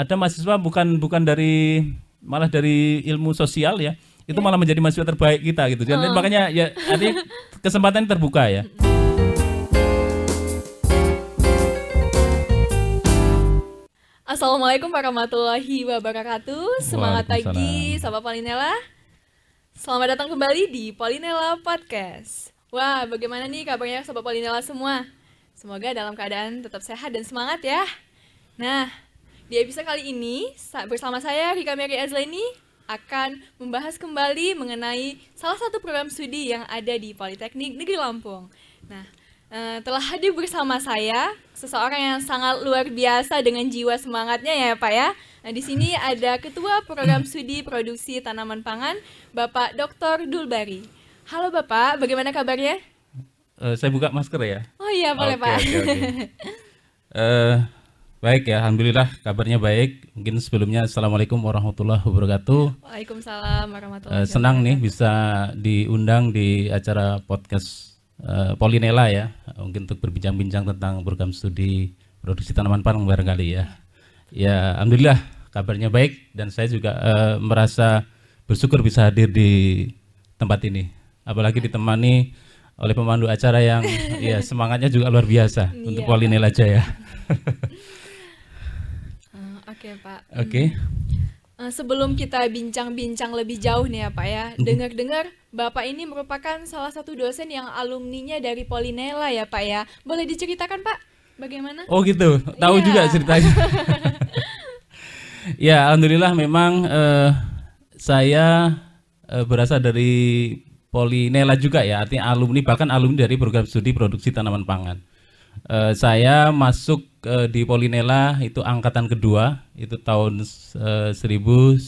ada mahasiswa bukan bukan dari malah dari ilmu sosial ya itu malah menjadi mahasiswa terbaik kita gitu jadi makanya ya artinya kesempatan terbuka ya Assalamualaikum warahmatullahi wabarakatuh. Semangat pagi, Sobat Polinela. Selamat datang kembali di Polinela Podcast. Wah, bagaimana nih kabarnya Sobat Polinela semua? Semoga dalam keadaan tetap sehat dan semangat ya. Nah, di episode kali ini sa- bersama saya Rika Mary Azleni akan membahas kembali mengenai salah satu program studi yang ada di Politeknik Negeri Lampung. Nah, eh, telah hadir bersama saya seseorang yang sangat luar biasa dengan jiwa semangatnya ya Pak ya. Nah, di sini ada Ketua Program Studi Produksi Tanaman Pangan, Bapak Dr. Dulbari. Halo Bapak, bagaimana kabarnya? Eh, saya buka masker ya Oh iya, boleh Oke, Pak. oke, oke. Eh, baik ya alhamdulillah kabarnya baik. Mungkin sebelumnya assalamualaikum warahmatullahi wabarakatuh. Waalaikumsalam warahmatullahi Eh, senang nih bisa diundang di acara podcast eh, Polinela ya. Mungkin untuk berbincang-bincang tentang program studi produksi tanaman pangan barangkali ya. Ya alhamdulillah kabarnya baik dan saya juga eh, merasa bersyukur bisa hadir di tempat ini. Apalagi ditemani oleh pemandu acara yang ya semangatnya juga luar biasa untuk Polinela aja ya Oke Pak. oke Eh, sebelum kita bincang-bincang lebih jauh nih ya Pak ya, dengar-dengar Bapak ini merupakan salah satu dosen yang alumninya dari Polinela ya Pak ya. Boleh diceritakan Pak, bagaimana? Oh gitu, tahu Iya. juga ceritanya. ya, alhamdulillah memang eh, saya eh, berasal dari Polinela juga ya, artinya alumni bahkan alumni dari program studi produksi tanaman pangan. Eh, saya masuk eh, di Polinela itu angkatan kedua, itu tahun eh, 1989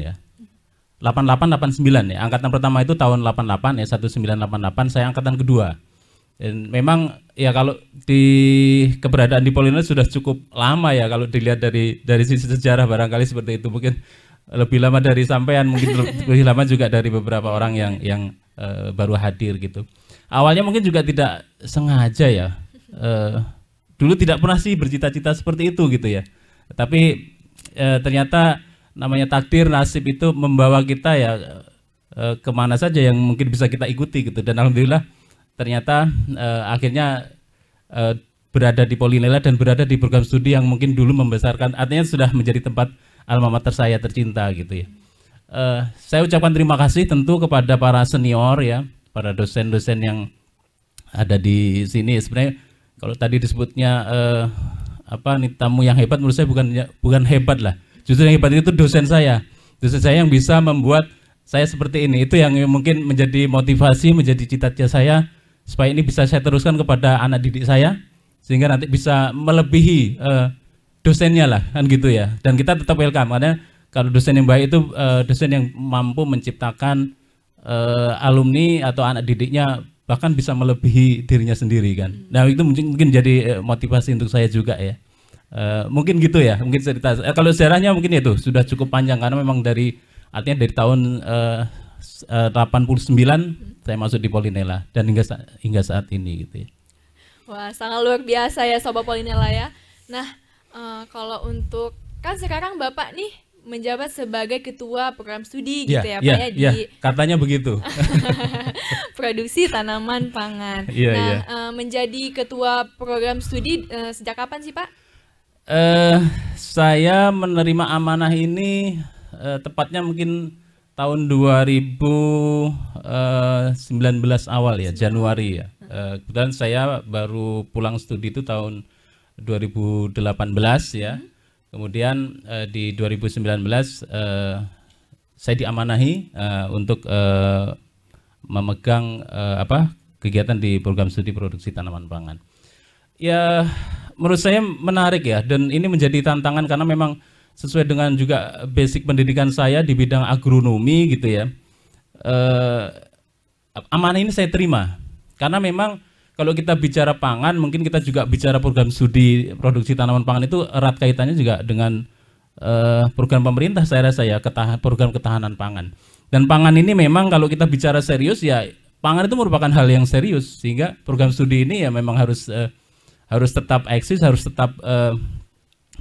ya. 88 89 ya. Angkatan pertama itu tahun 88 ya 1988 saya angkatan kedua. Dan memang ya kalau di keberadaan di Polina sudah cukup lama ya kalau dilihat dari dari sisi sejarah barangkali seperti itu mungkin lebih lama dari sampean mungkin lebih lama juga dari beberapa orang yang yang eh, baru hadir gitu. Awalnya mungkin juga tidak sengaja ya. Eh, dulu tidak pernah sih bercita-cita seperti itu gitu ya. Tapi eh, ternyata namanya takdir nasib itu membawa kita ya eh, ke mana saja yang mungkin bisa kita ikuti gitu dan alhamdulillah ternyata eh, akhirnya eh, berada di Polinela dan berada di program studi yang mungkin dulu membesarkan artinya sudah menjadi tempat alma mater saya tercinta gitu ya. Eh, saya ucapkan terima kasih tentu kepada para senior ya, para dosen-dosen yang ada di sini. Sebenarnya kalau tadi disebutnya eh, apa nih tamu yang hebat menurut saya bukan bukan hebat lah. Justru yang hebat itu dosen saya. Dosen saya yang bisa membuat saya seperti ini. Itu yang mungkin menjadi motivasi, menjadi cita-cita saya supaya ini bisa saya teruskan kepada anak didik saya sehingga nanti bisa melebihi eh, dosennya lah kan gitu ya. Dan kita tetap welcome karena kalau dosen yang baik itu eh, dosen yang mampu menciptakan eh, alumni atau anak didiknya bahkan bisa melebihi dirinya sendiri kan. Nah itu mungkin mungkin jadi eh, motivasi untuk saya juga ya. Eh, mungkin gitu ya, mungkin cerita. eh, kalau sejarahnya mungkin itu sudah cukup panjang karena memang dari artinya dari tahun eh, 89 saya masuk di Polinela dan hingga hingga saat ini gitu ya. Wah, sangat luar biasa ya Sobat Polinela ya. Nah, eh, kalau untuk kan sekarang Bapak nih menjabat sebagai ketua program studi gitu ya, Pak ya, di iya, katanya begitu. produksi tanaman pangan. Iya, nah, iya. eh, menjadi ketua program studi eh, sejak kapan sih, Pak? Eh, saya menerima amanah ini eh, tepatnya mungkin tahun 2019 awal ya, Januari ya. Eh, kebetulan saya baru pulang studi itu tahun 2018 ya. Kemudian eh, di 2019 eh, saya diamanahi eh, untuk eh, memegang eh, apa kegiatan di program studi produksi tanaman pangan. Ya, menurut saya menarik ya, dan ini menjadi tantangan karena memang sesuai dengan juga basic pendidikan saya di bidang agronomi gitu ya. Eh, amanah ini saya terima, karena memang kalau kita bicara pangan, mungkin kita juga bicara program studi produksi tanaman pangan itu erat kaitannya juga dengan eh, program pemerintah saya rasa ya, ketahan, program ketahanan pangan. Dan pangan ini memang kalau kita bicara serius ya pangan itu merupakan hal yang serius sehingga program studi ini ya memang harus uh, harus tetap eksis, harus tetap uh,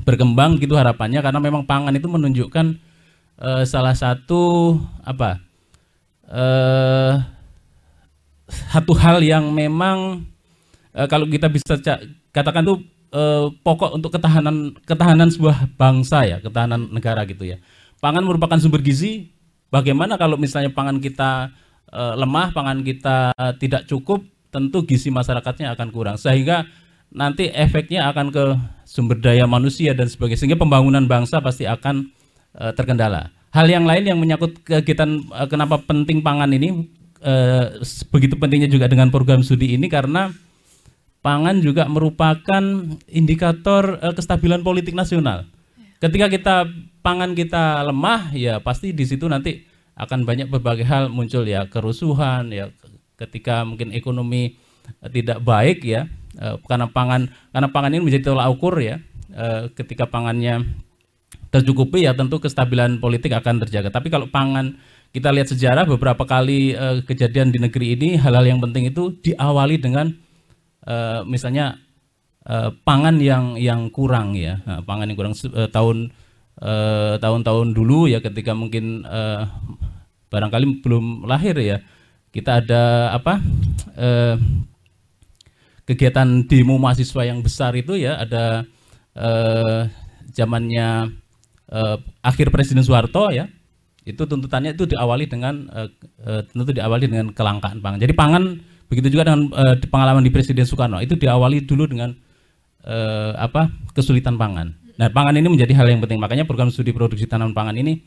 berkembang gitu harapannya karena memang pangan itu menunjukkan uh, salah satu apa uh, satu hal yang memang uh, kalau kita bisa katakan tuh uh, pokok untuk ketahanan ketahanan sebuah bangsa ya, ketahanan negara gitu ya. Pangan merupakan sumber gizi. Bagaimana kalau misalnya pangan kita uh, lemah, pangan kita uh, tidak cukup, tentu gizi masyarakatnya akan kurang. Sehingga nanti efeknya akan ke sumber daya manusia dan sebagainya. Sehingga pembangunan bangsa pasti akan uh, terkendala. Hal yang lain yang menyangkut kegiatan uh, kenapa penting pangan ini uh, begitu pentingnya juga dengan program studi ini karena pangan juga merupakan indikator uh, kestabilan politik nasional. Ketika kita pangan kita lemah, ya pasti di situ nanti akan banyak berbagai hal muncul ya kerusuhan ya ketika mungkin ekonomi uh, tidak baik ya uh, karena pangan karena pangan ini menjadi tolak ukur ya uh, ketika pangannya tercukupi ya tentu kestabilan politik akan terjaga. Tapi kalau pangan kita lihat sejarah beberapa kali uh, kejadian di negeri ini hal-hal yang penting itu diawali dengan uh, misalnya uh, pangan yang yang kurang ya. Nah, pangan yang kurang uh, tahun uh, tahun-tahun dulu ya ketika mungkin uh, barangkali belum lahir ya. Kita ada apa uh, kegiatan demo mahasiswa yang besar itu ya. Ada uh, zamannya uh, akhir Presiden Soeharto ya itu tuntutannya itu diawali dengan uh, uh, tentu diawali dengan kelangkaan pangan. Jadi pangan Begitu juga dengan uh, pengalaman di Presiden Soekarno itu diawali dulu dengan uh, apa kesulitan pangan. Nah, pangan ini menjadi hal yang penting. Makanya program studi produksi tanaman pangan ini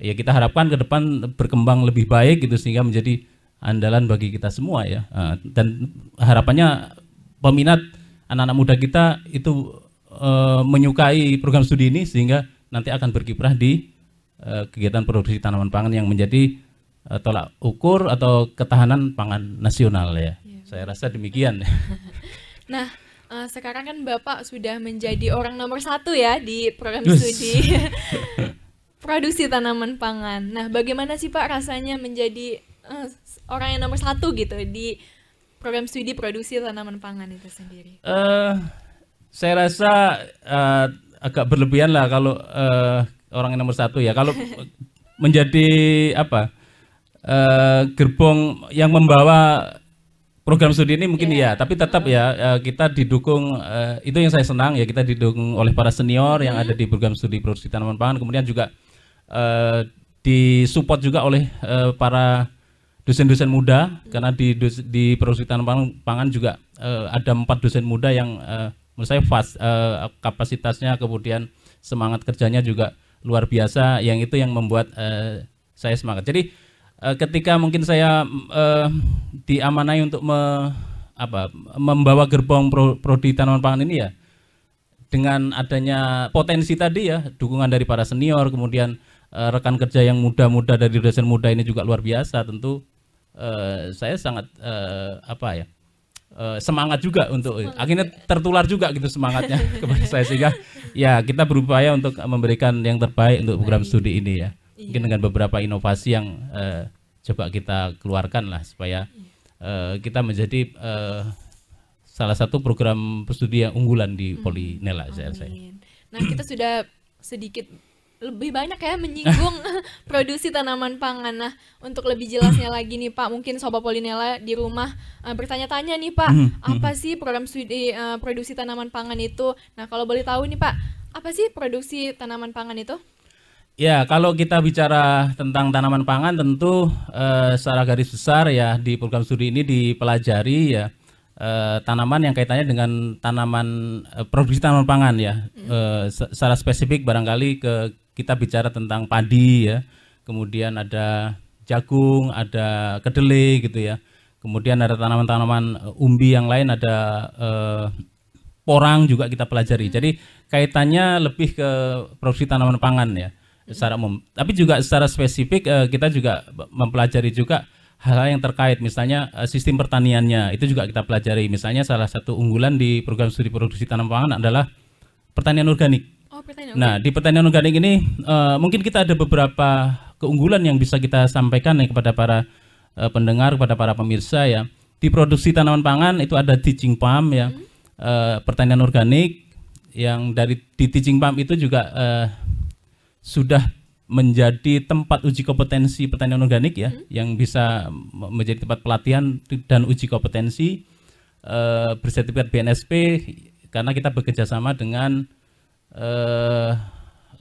ya kita harapkan ke depan berkembang lebih baik gitu sehingga menjadi andalan bagi kita semua ya. Uh, dan harapannya peminat anak-anak muda kita itu uh, menyukai program studi ini sehingga nanti akan berkiprah di kegiatan produksi tanaman pangan yang menjadi uh, tolak ukur atau ketahanan pangan nasional ya. ya. Saya rasa demikian. nah, uh, sekarang kan Bapak sudah menjadi orang nomor satu ya di program studi produksi tanaman pangan. Nah, bagaimana sih Pak rasanya menjadi uh, orang yang nomor satu gitu di program studi produksi tanaman pangan itu sendiri? Uh, saya rasa uh, agak berlebihan lah kalau uh, orang yang nomor satu ya. Kalau menjadi apa? uh, gerbong yang membawa program studi ini mungkin yeah. ya, tapi tetap ya uh, kita didukung uh, itu yang saya senang ya kita didukung oleh para senior yang ada di program studi produksi tanaman pangan, kemudian juga uh, disupport juga oleh uh, para dosen-dosen muda mm karena di di produksi tanaman pangan juga uh, ada empat dosen muda yang uh, menurut saya fast uh, kapasitasnya kemudian semangat kerjanya juga luar biasa yang itu yang membuat uh, saya semangat. Jadi uh, ketika mungkin saya uh, diamanai untuk me, apa, membawa gerbong pro, prodi tanaman pangan ini ya dengan adanya potensi tadi ya dukungan dari para senior kemudian uh, rekan kerja yang muda-muda dari dosen muda ini juga luar biasa tentu uh, saya sangat uh, apa ya uh, semangat juga untuk semangat. akhirnya tertular juga gitu semangatnya kepada saya sehingga ya kita berupaya untuk memberikan yang terbaik untuk program studi ini ya mungkin iya. dengan beberapa inovasi yang uh, coba kita keluarkan lah supaya uh, kita menjadi uh, salah satu program studi yang unggulan di hmm. Polinela saya Nah kita sudah sedikit lebih banyak ya menyinggung produksi tanaman pangan. Nah, untuk lebih jelasnya lagi nih Pak, mungkin Sobat Polinela di rumah uh, bertanya-tanya nih Pak, hmm, hmm, apa sih program studi uh, produksi tanaman pangan itu? Nah, kalau boleh tahu nih Pak, apa sih produksi tanaman pangan itu? Ya, kalau kita bicara tentang tanaman pangan tentu eh, secara garis besar ya di program studi ini dipelajari ya eh, tanaman yang kaitannya dengan tanaman eh, produksi tanaman pangan ya. Eh, secara spesifik barangkali ke kita bicara tentang padi ya. Kemudian ada jagung, ada kedelai gitu ya. Kemudian ada tanaman-tanaman eh, umbi yang lain ada eh, porang juga kita pelajari. Jadi kaitannya lebih ke produksi tanaman pangan ya secara umum. Tapi juga secara spesifik uh, kita juga mempelajari juga hal-hal yang terkait misalnya uh, sistem pertaniannya itu juga kita pelajari. Misalnya salah satu unggulan di program studi produksi tanaman pangan adalah pertanian organik. Oh, pertanian nah, di pertanian organik ini uh, mungkin kita ada beberapa keunggulan yang bisa kita sampaikan nih kepada para uh, pendengar kepada para pemirsa ya. Di produksi tanaman pangan itu ada teaching pump ya. Uh, pertanian organik yang dari di teaching pump itu juga uh, sudah menjadi tempat uji kompetensi pertanian organik ya, hmm. yang bisa menjadi tempat pelatihan dan uji kompetensi uh, bersertifikat BNSP karena kita bekerja sama dengan uh,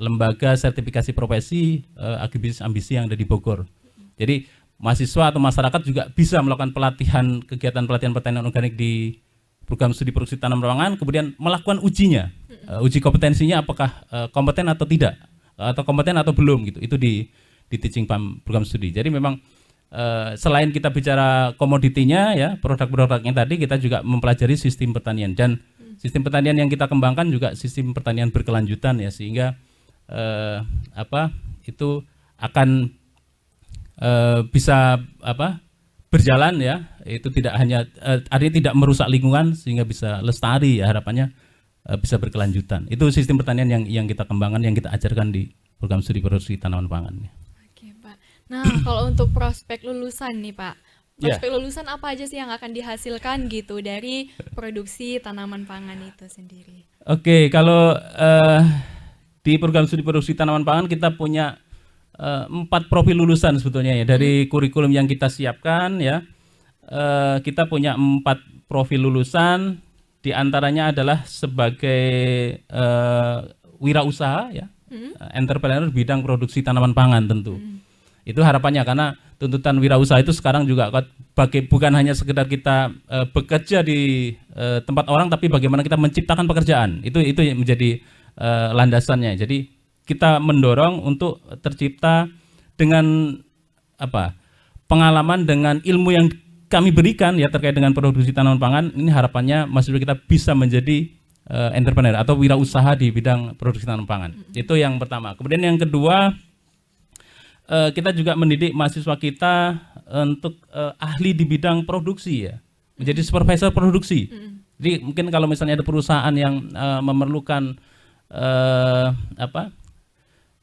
lembaga sertifikasi profesi uh, agribisnis ambisi yang ada di Bogor. Jadi mahasiswa atau masyarakat juga bisa melakukan pelatihan kegiatan pelatihan pertanian organik di program studi produksi tanam ruangan, kemudian melakukan ujinya, uh, uji kompetensinya apakah uh, kompeten atau tidak atau kompeten atau belum gitu. Itu di di teaching pump program studi. Jadi memang uh, selain kita bicara komoditinya ya, produk-produknya tadi kita juga mempelajari sistem pertanian dan sistem pertanian yang kita kembangkan juga sistem pertanian berkelanjutan ya sehingga uh, apa itu akan uh, bisa apa berjalan ya itu tidak hanya uh, artinya tidak merusak lingkungan sehingga bisa lestari ya harapannya uh, bisa berkelanjutan. Itu sistem pertanian yang yang kita kembangkan, yang kita ajarkan di program studi produksi tanaman pangan. Oke, Pak. Nah, kalau untuk prospek lulusan nih, Pak. Ya. Prospek yeah. lulusan apa aja sih yang akan dihasilkan gitu dari produksi tanaman pangan itu sendiri? Oke, kalau uh, di program studi produksi tanaman pangan kita punya uh, empat profil lulusan sebetulnya ya dari hmm. kurikulum yang kita siapkan ya. Uh, kita punya empat profil lulusan di antaranya adalah sebagai uh, wirausaha ya, hmm. Uh, entrepreneur bidang produksi tanaman pangan tentu. Hmm. Itu harapannya karena tuntutan wirausaha itu sekarang juga bagi bukan hanya sekedar kita uh, bekerja di uh, tempat orang tapi bagaimana kita menciptakan pekerjaan. Itu itu yang menjadi uh, landasannya. Jadi kita mendorong untuk tercipta dengan apa? pengalaman dengan ilmu yang kami berikan ya terkait dengan produksi tanaman pangan ini harapannya mahasiswa kita bisa menjadi uh, entrepreneur atau wirausaha di bidang produksi tanaman pangan. Mm-hmm. Itu yang pertama. Kemudian yang kedua uh, kita juga mendidik mahasiswa kita untuk uh, ahli di bidang produksi ya. Menjadi supervisor produksi. Mm-hmm. Jadi mungkin kalau misalnya ada perusahaan yang uh, memerlukan uh, apa?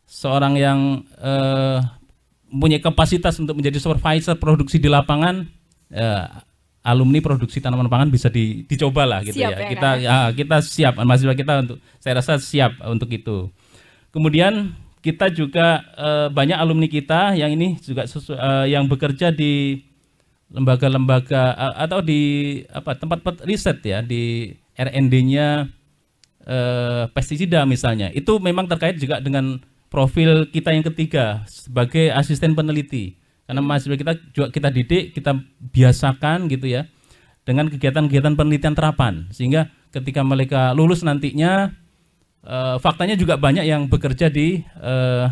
seorang yang uh, mempunyai kapasitas untuk menjadi supervisor produksi di lapangan uh, alumni produksi tanaman pangan bisa di, dicoba lah gitu siap, ya. ya. Kita kan? ya kita siap mahasiswa kita untuk saya rasa siap untuk itu. Kemudian kita juga uh, banyak alumni kita yang ini juga sesu, uh, yang bekerja di lembaga-lembaga uh, atau di apa tempat riset ya di R&D-nya uh, pestisida misalnya. Itu memang terkait juga dengan profil kita yang ketiga sebagai asisten peneliti karena mahasiswa kita juga kita didik, kita biasakan gitu ya dengan kegiatan-kegiatan penelitian terapan sehingga ketika mereka lulus nantinya uh, faktanya juga banyak yang bekerja di uh,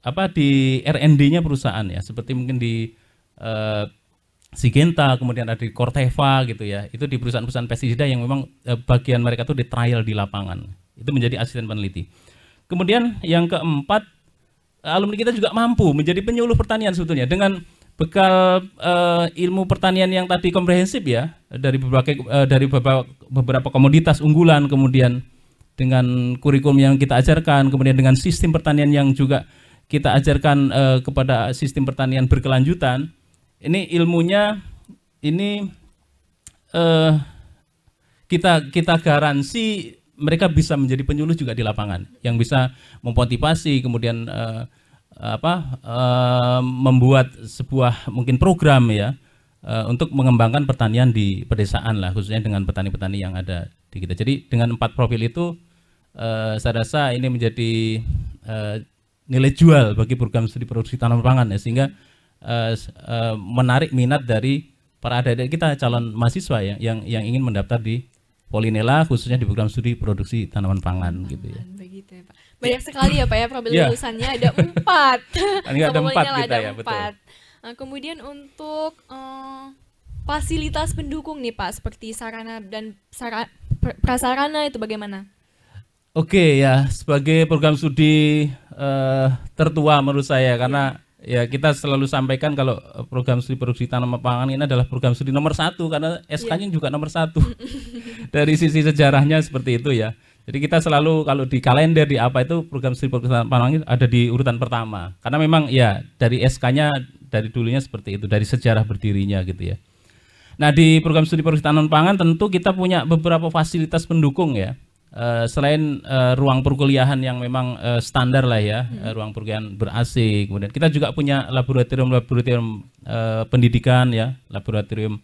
apa di R&D-nya perusahaan ya. Seperti mungkin di uh, Sigenta kemudian ada di Corteva gitu ya. Itu di perusahaan-perusahaan pestisida yang memang uh, bagian mereka tuh di trial di lapangan. Itu menjadi asisten peneliti. Kemudian yang keempat alumni kita juga mampu menjadi penyuluh pertanian sebetulnya. Dengan bekal uh, ilmu pertanian yang tadi komprehensif ya dari berbagai uh, dari beberapa, beberapa komoditas unggulan kemudian dengan kurikulum yang kita ajarkan kemudian dengan sistem pertanian yang juga kita ajarkan uh, kepada sistem pertanian berkelanjutan ini ilmunya ini uh, kita kita garansi mereka bisa menjadi penyuluh juga di lapangan yang bisa memotivasi kemudian uh, apa uh, membuat sebuah mungkin program ya uh, untuk mengembangkan pertanian di pedesaan lah khususnya dengan petani-petani yang ada di kita. Jadi dengan empat profil itu uh, saya rasa ini menjadi uh, nilai jual bagi program studi produksi tanaman pangan ya sehingga uh, uh, menarik minat dari para adik-adik kita calon mahasiswa ya yang yang ingin mendaftar di Polinela khususnya di program studi produksi tanaman pangan gitu ya. Begitu ya Pak. Banyak sekali ya Pak ya profil yeah. lulusannya ada empat. ada empat kita ya betul. Nah, kemudian untuk uh, fasilitas pendukung nih Pak seperti sarana dan sara, prasarana itu bagaimana? Oke ya sebagai program studi uh, tertua menurut saya karena Ya kita selalu sampaikan kalau eh, program studi produksi tanaman pangan ini adalah program studi nomor satu karena SK-nya yeah. juga nomor satu dari sisi sejarahnya seperti itu ya. Jadi kita selalu kalau di kalender di apa itu program studi produksi tanaman pangan ada di urutan pertama karena memang ya dari SK-nya dari dulunya seperti itu, dari sejarah berdirinya gitu ya. Nah di program studi produksi tanaman pangan tentu kita punya beberapa fasilitas pendukung ya. Uh, selain uh, ruang perkuliahan yang memang uh, standar lah ya, hmm. uh, ruang perkuliahan ber AC, kemudian kita juga punya laboratorium-laboratorium uh, pendidikan ya, laboratorium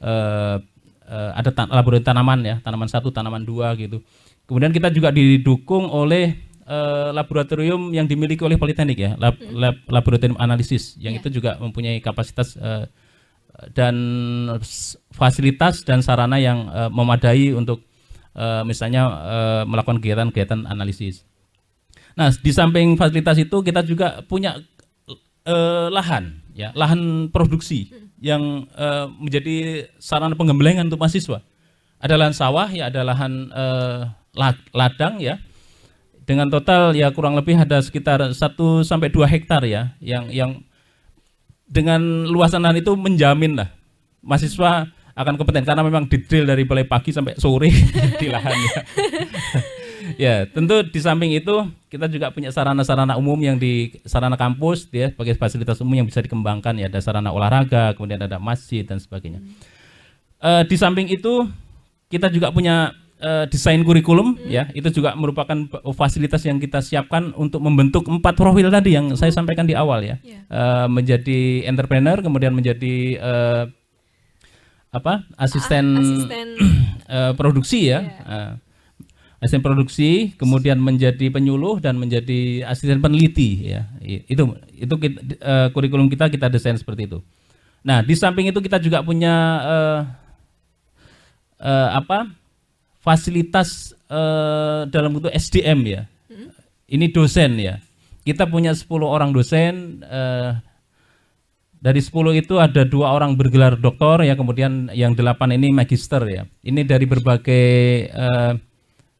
uh, uh, ada ta laboratorium tanaman ya, tanaman satu, tanaman dua gitu. Kemudian kita juga didukung oleh uh, laboratorium yang dimiliki oleh Politeknik ya, lab, hmm. lab, laboratorium analisis yang yeah. itu juga mempunyai kapasitas uh, dan fasilitas dan sarana yang uh, memadai untuk uh, misalnya uh, melakukan kegiatan-kegiatan analisis. Nah, di samping fasilitas itu kita juga punya uh, lahan, ya, lahan produksi yang uh, menjadi sarana penggembelengan untuk mahasiswa. Ada lahan sawah, ya, ada lahan uh, ladang, ya, dengan total ya kurang lebih ada sekitar 1 sampai 2 hektar ya, yang yang dengan luasan lahan itu menjamin lah mahasiswa akan kompeten karena memang detail dari mulai pagi sampai sore di lahannya. ya, tentu di samping itu kita juga punya sarana-sarana umum yang di sarana kampus ya sebagai fasilitas umum yang bisa dikembangkan ya ada sarana olahraga, kemudian ada masjid dan sebagainya. Hmm. Uh, di samping itu kita juga punya uh, desain kurikulum hmm. ya itu juga merupakan fasilitas yang kita siapkan untuk membentuk empat profil tadi yang saya sampaikan di awal ya yeah. Ya. uh, menjadi entrepreneur kemudian menjadi uh, apa asisten, asisten. uh, produksi ya yeah. Ya. uh, asisten produksi kemudian menjadi penyuluh dan menjadi asisten peneliti ya itu itu kita, uh, kurikulum kita kita desain seperti itu nah di samping itu kita juga punya uh, uh, apa fasilitas uh, dalam bentuk SDM ya. Hmm? Ini dosen ya. Kita punya 10 orang dosen uh, dari 10 itu ada dua orang bergelar doktor ya, kemudian yang delapan ini magister ya. Ini dari berbagai uh,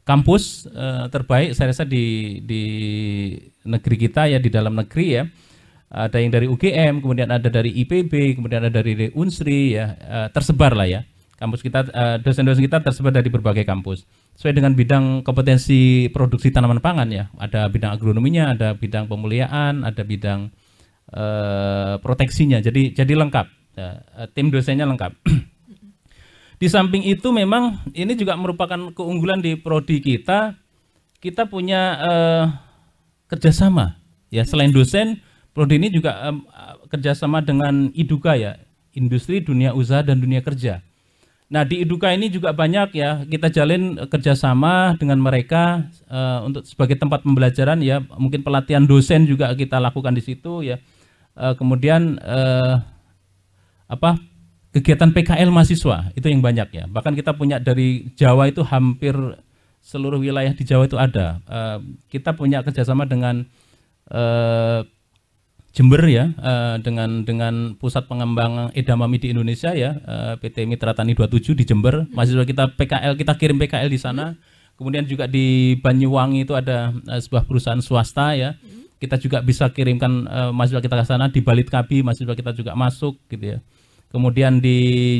kampus uh, terbaik saya rasa di di negeri kita ya di dalam negeri ya. Ada yang dari UGM, kemudian ada dari IPB, kemudian ada dari Unsri ya, uh, tersebar lah ya kampus kita uh, dosen-dosen kita tersebar dari berbagai kampus sesuai dengan bidang kompetensi produksi tanaman pangan ya ada bidang agronominya ada bidang pemuliaan ada bidang uh, proteksinya. Jadi jadi lengkap. Uh, tim dosennya lengkap. Di samping itu memang ini juga merupakan keunggulan di prodi kita. Kita punya uh, kerjasama. Ya selain dosen prodi ini juga um, kerjasama dengan iduka ya. Industri dunia usaha dan dunia kerja. Nah di Iduka ini juga banyak ya. Kita jalin kerjasama dengan mereka uh, untuk sebagai tempat pembelajaran ya. Mungkin pelatihan dosen juga kita lakukan di situ ya uh, kemudian uh, apa kegiatan PKL mahasiswa itu yang banyak ya. Bahkan kita punya dari Jawa itu hampir seluruh wilayah di Jawa itu ada. Uh, kita punya kerjasama dengan uh, Jember ya uh, dengan dengan pusat pengembangan edamame di Indonesia ya uh, PT Mitra Tani 27 di Jember. Mahasiswa kita PKL kita kirim PKL di sana. Kemudian juga di Banyuwangi itu ada uh, sebuah perusahaan swasta ya kita juga bisa kirimkan uh, mahasiswa kita ke sana di Balitkabi mahasiswa kita juga masuk gitu ya. Kemudian di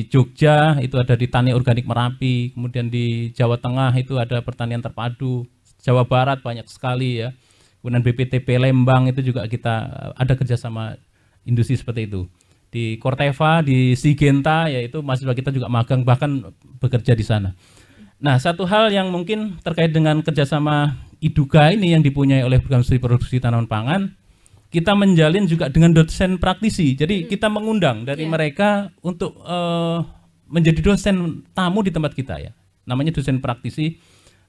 Jogja itu ada di Tani Organik Merapi kemudian di Jawa Tengah itu ada pertanian terpadu Jawa Barat banyak sekali ya. Kemudian BPTP Lembang itu juga kita eh, ada kerjasama industri seperti itu. Di Corteva di Sigenta yaitu mahasiswa kita juga magang bahkan bekerja di sana. Nah satu hal yang mungkin terkait dengan kerjasama Iduga ini yang dipunyai oleh program studi produksi tanaman pangan kita menjalin juga dengan dosen praktisi. Jadi hmm. kita mengundang dari yeah. mereka untuk uh, menjadi dosen tamu di tempat kita ya. Namanya dosen praktisi.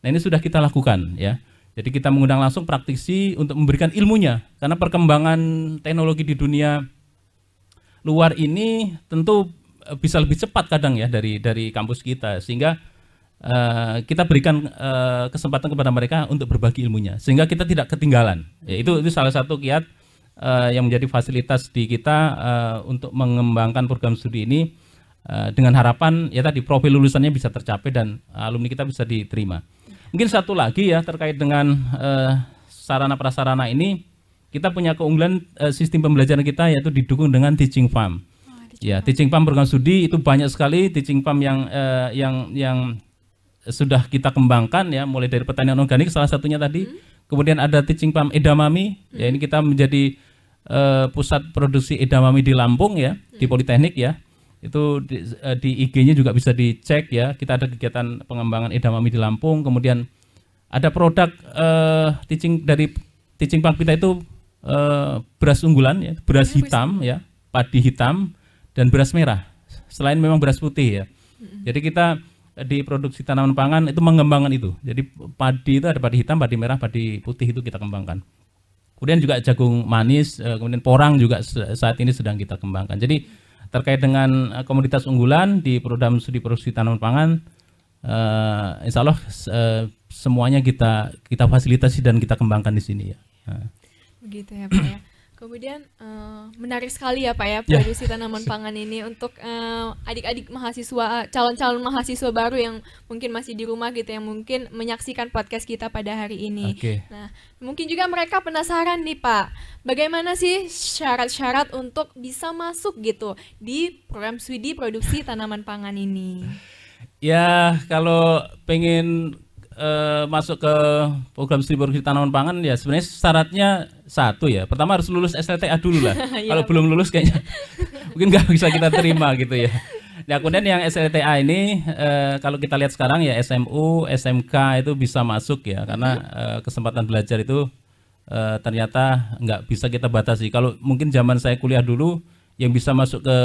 Nah ini sudah kita lakukan ya. Jadi kita mengundang langsung praktisi untuk memberikan ilmunya karena perkembangan teknologi di dunia luar ini tentu eh, bisa lebih cepat kadang ya dari dari kampus kita sehingga uh, kita berikan uh, kesempatan kepada mereka untuk berbagi ilmunya sehingga kita tidak ketinggalan. Ya, itu itu salah satu kiat uh, yang menjadi fasilitas di kita uh, untuk mengembangkan program studi ini uh, dengan harapan ya tadi profil lulusannya bisa tercapai dan alumni kita bisa diterima. Mungkin satu lagi ya terkait dengan uh, sarana prasarana ini kita punya keunggulan uh, sistem pembelajaran kita yaitu didukung dengan teaching farm. Oh, ya, teaching farm program studi itu banyak sekali teaching farm yang uh, yang yang sudah kita kembangkan ya mulai dari pertanian organik salah satunya tadi. Hmm. Kemudian ada teaching farm edamame, hmm. ya ini kita menjadi eh, pusat produksi edamame di Lampung ya, di Politeknik ya. Itu di, eh, di IG-nya juga bisa dicek ya. Kita ada kegiatan pengembangan edamame di Lampung, kemudian ada produk eh, teaching dari teaching park kita itu eh, beras unggulan ya, beras hitam ya, padi hitam dan beras merah. Selain memang beras putih ya. Jadi kita di produksi tanaman pangan itu mengembangkan itu. Jadi padi itu ada padi hitam, padi merah, padi putih itu kita kembangkan. Kemudian juga jagung manis, eh, kemudian porang juga saat ini sedang kita kembangkan. Jadi terkait dengan eh, komoditas unggulan di program studi produksi tanaman pangan, eh, insya Allah eh, semuanya kita kita fasilitasi dan kita kembangkan di sini ya. Nah. Begitu ya Pak ya. Kemudian eh, menarik sekali ya Pak ya Ya. produksi tanaman pangan ini untuk eh, adik-adik mahasiswa calon-calon mahasiswa baru yang mungkin masih di rumah gitu yang mungkin menyaksikan podcast kita pada hari ini. Oke. Nah, mungkin juga mereka penasaran nih Pak, bagaimana sih syarat-syarat untuk bisa masuk gitu di program studi produksi tanaman pangan ini? Ya kalau pengen eh, masuk ke program studi produksi tanaman pangan ya sebenarnya syaratnya satu ya. Pertama harus lulus SLTA dulu lah. Iya. kalau belum lulus kayaknya mungkin nggak bisa kita terima gitu ya. Nah kemudian yang SLTA ini eh, kalau kita lihat sekarang ya SMU, SMK itu bisa masuk ya karena eh, kesempatan belajar itu eh, ternyata nggak bisa kita batasi. Kalau mungkin zaman saya kuliah dulu yang bisa masuk ke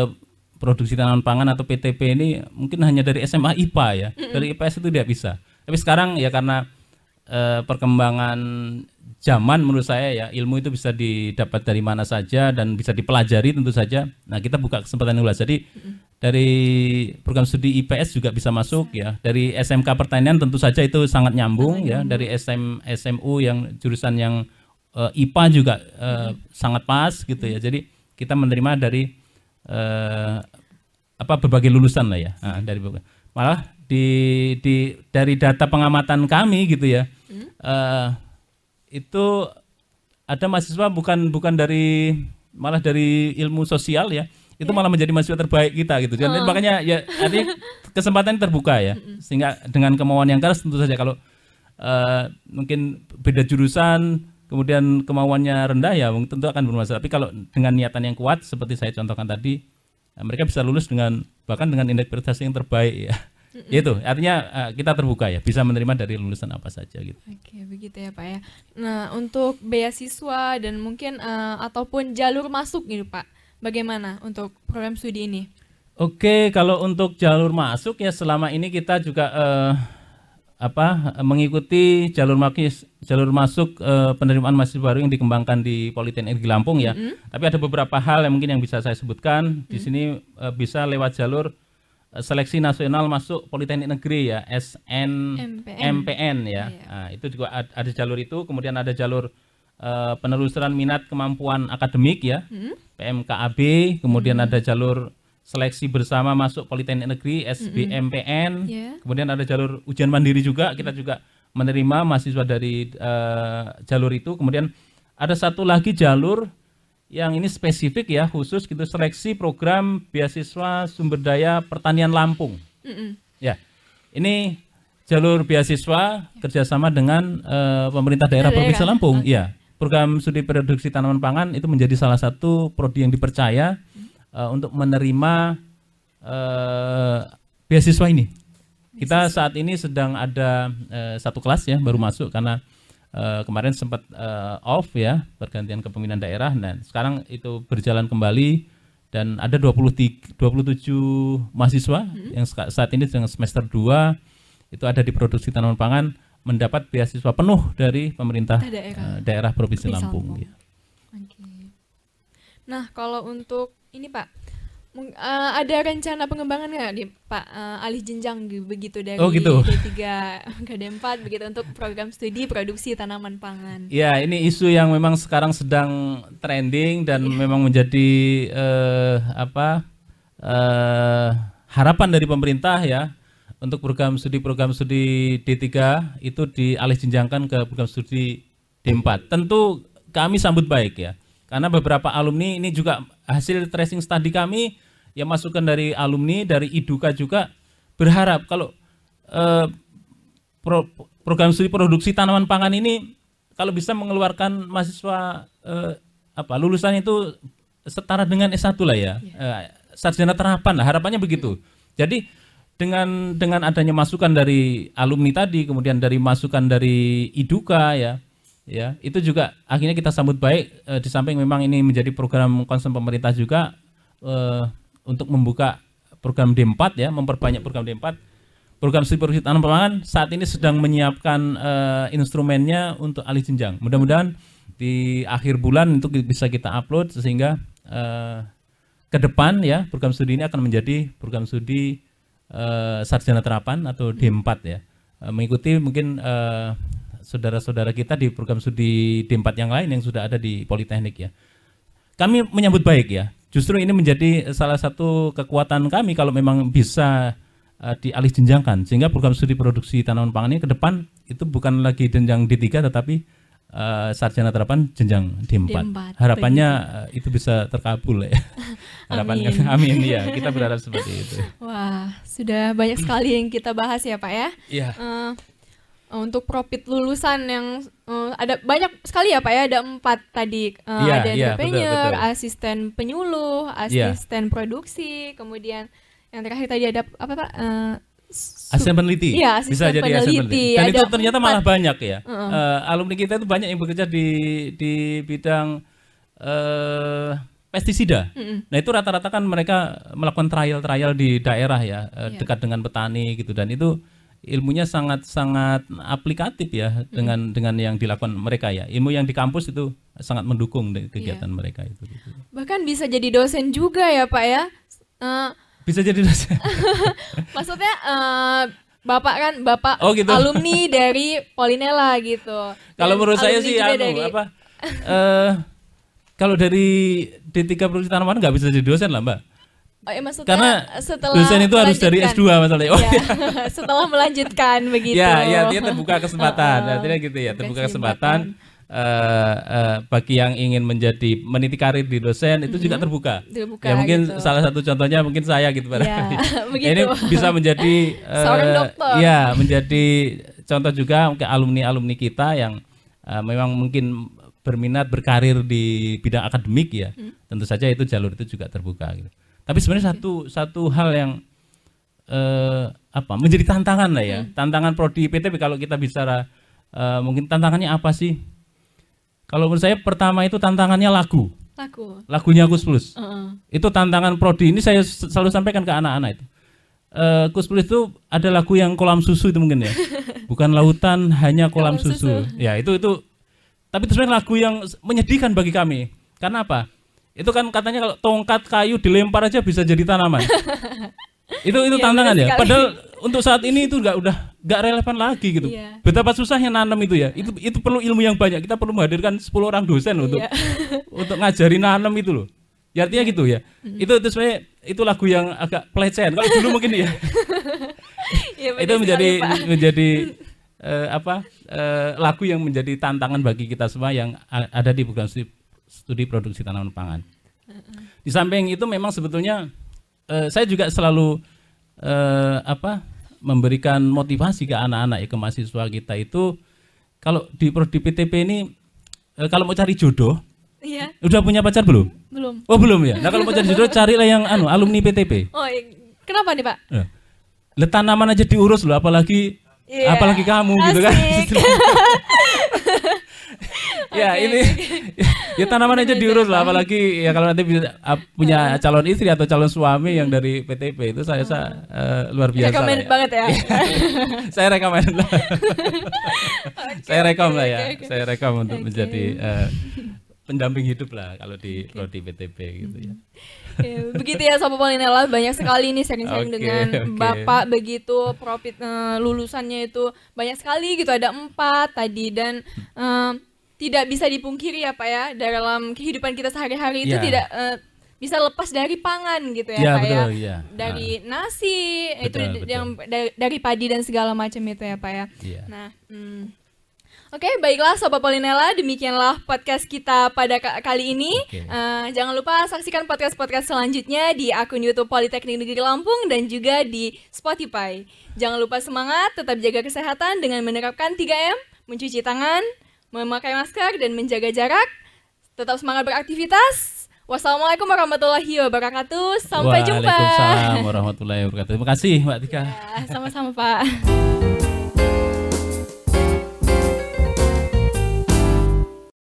produksi tanaman pangan atau PTP ini mungkin hanya dari SMA IPA ya, dari IPS itu tidak bisa. Tapi sekarang ya karena eh, perkembangan zaman menurut saya ya ilmu itu bisa didapat dari mana saja dan bisa dipelajari tentu saja. Nah kita buka kesempatan luas. Jadi dari program studi IPS juga bisa masuk ya. Dari SMK pertanian tentu saja itu sangat nyambung ya. Dari SM SMU yang jurusan yang eh, IPA juga eh, sangat pas gitu ya. Jadi kita menerima dari eh, apa berbagai lulusan lah ya. Nah, dari berbagai- malah di di dari data pengamatan kami gitu ya. eh, itu ada mahasiswa bukan bukan dari malah dari ilmu sosial ya itu malah menjadi mahasiswa terbaik kita gitu. Dan makanya ya artinya kesempatan terbuka ya sehingga dengan kemauan yang keras tentu saja kalau eh, mungkin beda jurusan kemudian kemauannya rendah ya tentu akan bermasalah tapi kalau dengan niatan yang kuat seperti saya contohkan tadi eh, mereka bisa lulus dengan bahkan dengan indeks prestasi yang terbaik ya itu artinya eh, kita terbuka ya bisa menerima dari lulusan apa saja gitu Oke, begitu ya Pak ya. Nah, untuk beasiswa dan mungkin eh, ataupun jalur masuk gitu Pak, bagaimana untuk program studi ini? Oke, kalau untuk jalur masuk ya selama ini kita juga eh, apa mengikuti jalur makis jalur masuk eh, penerimaan mahasiswa baru yang dikembangkan di Politeknik Negeri Lampung ya. Tapi ada beberapa hal yang mungkin yang bisa saya sebutkan di sini eh, bisa lewat jalur eh, seleksi nasional masuk Politeknik Negeri ya SN MPN. Ya. Nah, itu juga ad- ada jalur itu, kemudian ada jalur eh, penelusuran minat kemampuan akademik ya. PMKAB, kemudian ada jalur seleksi bersama masuk Politeknik Negeri SBMPN. Ya. Kemudian ada jalur ujian mandiri juga, kita juga menerima mahasiswa dari eh, jalur itu. Kemudian ada satu lagi jalur yang ini spesifik ya, khusus gitu seleksi program beasiswa sumber daya pertanian Lampung. Mm-mm. Ya, ini jalur beasiswa kerjasama dengan eh, pemerintah daerah Daerah. Provinsi Lampung. Iya, program studi produksi tanaman pangan itu menjadi salah satu prodi yang dipercaya eh, untuk menerima eh, beasiswa ini. Kita saat ini sedang ada eh, satu kelas ya baru masuk karena eh, kemarin sempat eh, off ya pergantian kepemimpinan daerah. Nah sekarang itu berjalan kembali dan ada 23, 27 mahasiswa yang seka- saat ini sedang semester 2 itu ada di produksi tanaman pangan mendapat beasiswa penuh dari pemerintah Daerah. daerah provinsi Provinsi Lampung. Lampung. ya. Nah, kalau untuk ini Pak, eh, ada rencana pengembangan nggak di Pak eh, alih jenjang gitu, begitu dari Oh, gitu. D3 ke D4 begitu untuk program studi produksi tanaman pangan? Ya, ini isu yang memang sekarang sedang trending dan memang menjadi eh, apa eh, harapan dari pemerintah ya untuk program studi program studi D3 itu dialih jenjangkan ke program studi D4. Tentu kami sambut baik ya. Karena beberapa alumni ini juga hasil tracing study kami yang masukan dari alumni dari IDUKA juga berharap kalau eh, pro- program studi produksi tanaman pangan ini kalau bisa mengeluarkan mahasiswa eh, apa lulusan itu setara dengan S1 lah ya. Eh, sarjana terapan lah harapannya begitu. Jadi dengan dengan adanya masukan dari alumni tadi, kemudian dari masukan dari Iduka ya, ya itu juga akhirnya kita sambut baik. eh, di samping memang ini menjadi program concern pemerintah juga eh, untuk membuka program D4 ya, memperbanyak program D4. Program studi tanam pangan saat ini sedang menyiapkan eh, instrumennya untuk alih jenjang. Mudah-mudahan di akhir bulan itu bisa kita upload sehingga eh, ke depan ya program studi ini akan menjadi program studi eh, sarjana terapan atau D4 ya. Mengikuti mungkin eh, saudara-saudara kita di program studi D4 yang lain yang sudah ada di Politeknik ya. Kami menyambut baik ya. Justru ini menjadi salah satu kekuatan kami kalau memang bisa eh, dialih jenjangkan sehingga program studi produksi tanaman pangan ini ke depan itu bukan lagi jenjang D3 tetapi eh, sarjana terapan jenjang D4. D4, Harapannya eh, itu bisa terkabul ya. Harapan Amin. kami amin ya. Kita berharap seperti itu. Wah, sudah banyak sekali yang kita bahas ya Pak ya. Iya. Eh, untuk profit lulusan yang eh, ada banyak sekali ya Pak ya ada empat tadi Eh, Iya, ada entrepreneur, betul, betul. asisten penyuluh, Iya. asisten produksi, kemudian yang terakhir tadi ada apa Pak? Su- Asisten peneliti Iya, bisa asisten jadi asisten peneliti. peneliti. Dan Ada itu ternyata empat. malah banyak ya. Heeh. Eh, alumni kita itu banyak yang bekerja di di bidang eh pestisida. Mm-mm. Nah itu rata-rata kan mereka melakukan trial-trial di daerah ya eh, Iya. dekat dengan petani gitu dan itu ilmunya sangat-sangat aplikatif ya dengan dengan yang dilakukan mereka ya. Ilmu yang di kampus itu sangat mendukung de- kegiatan Iya. mereka itu. gitu. bahkan bisa jadi dosen juga ya Pak ya. Eh, Bisa jadi dosen. maksudnya eh, Bapak kan Bapak Oh, gitu. alumni dari Polinella gitu. Kalau menurut saya sih anu dari- apa eh kalau dari D3 produksi tanaman nggak bisa jadi dosen lah, Mbak. Oh, ya, maksudnya Karena setelah dosen itu harus dari melanjutkan. S2 masalahnya. Oh, Iya, setelah melanjutkan begitu. ya, ya, dia terbuka kesempatan. Heeh. Artinya gitu ya, terbuka Kesempatan. kesempatan eh, eh, bagi yang ingin menjadi meniti karir di dosen itu juga terbuka. Terbuka ya mungkin gitu. salah satu contohnya mungkin saya gitu Ya, barangkali. begitu. Ini bisa menjadi Seorang dokter. ya menjadi contoh juga mungkin alumni-alumni kita yang eh, memang mungkin berminat berkarir di bidang akademik ya. Hmm. Tentu saja itu jalur itu juga terbuka gitu. Tapi sebenarnya satu satu hal yang eh, apa menjadi tantangan lah ya. Hmm. Tantangan prodi IPTP kalau kita bicara eh, mungkin tantangannya apa sih? Kalau menurut saya pertama itu tantangannya lagu. Laku. Lagunya Kus Plus. Heeh. Itu tantangan prodi. Ini saya selalu sampaikan ke anak-anak itu. Eh Kus Plus itu ada lagu yang kolam susu itu mungkin ya. Bukan lautan, hanya kolam, Kolam susu. susu. Ya, itu itu tapi itu sebenarnya lagu yang menyedihkan bagi kami. Karena apa? Itu kan katanya kalau tongkat kayu dilempar aja bisa jadi tanaman. itu itu Iya, tantangan benar ya. sekali. Padahal untuk saat ini itu nggak udah nggak relevan lagi gitu. Iya. Betapa susahnya nanam itu ya. Itu itu perlu ilmu yang banyak. Kita perlu menghadirkan 10 orang dosen loh untuk Iya. untuk ngajari nanam itu loh. Ya artinya gitu ya. Itu itu sebenarnya itu lagu yang agak pelecehan. Kalau dulu mungkin ya. Iya, benar itu menjadi sekali, menjadi eh, apa? eh, lagu yang menjadi tantangan bagi kita semua yang ada di program studi, studi produksi tanaman pangan. Di samping itu memang sebetulnya eh, saya juga selalu eh, apa? memberikan motivasi ke anak-anak ya ke mahasiswa kita itu kalau di prodi PTP ini eh, kalau mau cari jodoh Iya, udah punya pacar belum? belum. Oh belum ya. Nah kalau mau cari jodoh carilah yang anu alumni PTP. Oh, iya. kenapa nih, Pak? Eh, Lah tanaman aja diurus loh apalagi Iya. apalagi kamu gitu kan. Ya Oke, ini ya tanaman aja diurus lah apalagi ya kalau nanti bisa, ah, punya calon istri atau calon suami yang dari PTP itu saya rasa eh, luar biasa. Recommended ya. banget ya. saya rekomend lah. saya rekom lah ya. oke, oke. Saya rekom untuk Oke. menjadi eh, pendamping hidup lah kalau di prodi PTP gitu ya. Ya, begitu ya Sobat Polinella banyak sekali nih sharing-sharing Oke, dengan oke. Bapak begitu profit eh, lulusannya itu banyak sekali gitu ada empat tadi dan eh, tidak bisa dipungkiri ya Pak ya dalam kehidupan kita sehari-hari itu Ya. tidak eh, bisa lepas dari pangan gitu ya, Ya, Pak ya betul, ya. dari nasi itu Betul, d- betul. yang dari, dari padi dan segala macam itu ya Pak ya Iya. nah hmm. Oke, baiklah Sobat Polinella, demikianlah podcast kita pada ka- kali ini. Oke. Eh, jangan lupa saksikan podcast-podcast selanjutnya di akun YouTube Politeknik Negeri Lampung dan juga di Spotify. Jangan lupa semangat, tetap jaga kesehatan dengan menerapkan 3M, mencuci tangan, memakai masker, dan menjaga jarak. Tetap semangat beraktivitas. Wassalamualaikum warahmatullahi wabarakatuh. Sampai jumpa. Waalaikumsalam warahmatullahi wabarakatuh. Terima kasih Mbak Tika. Ya, sama-sama Pak.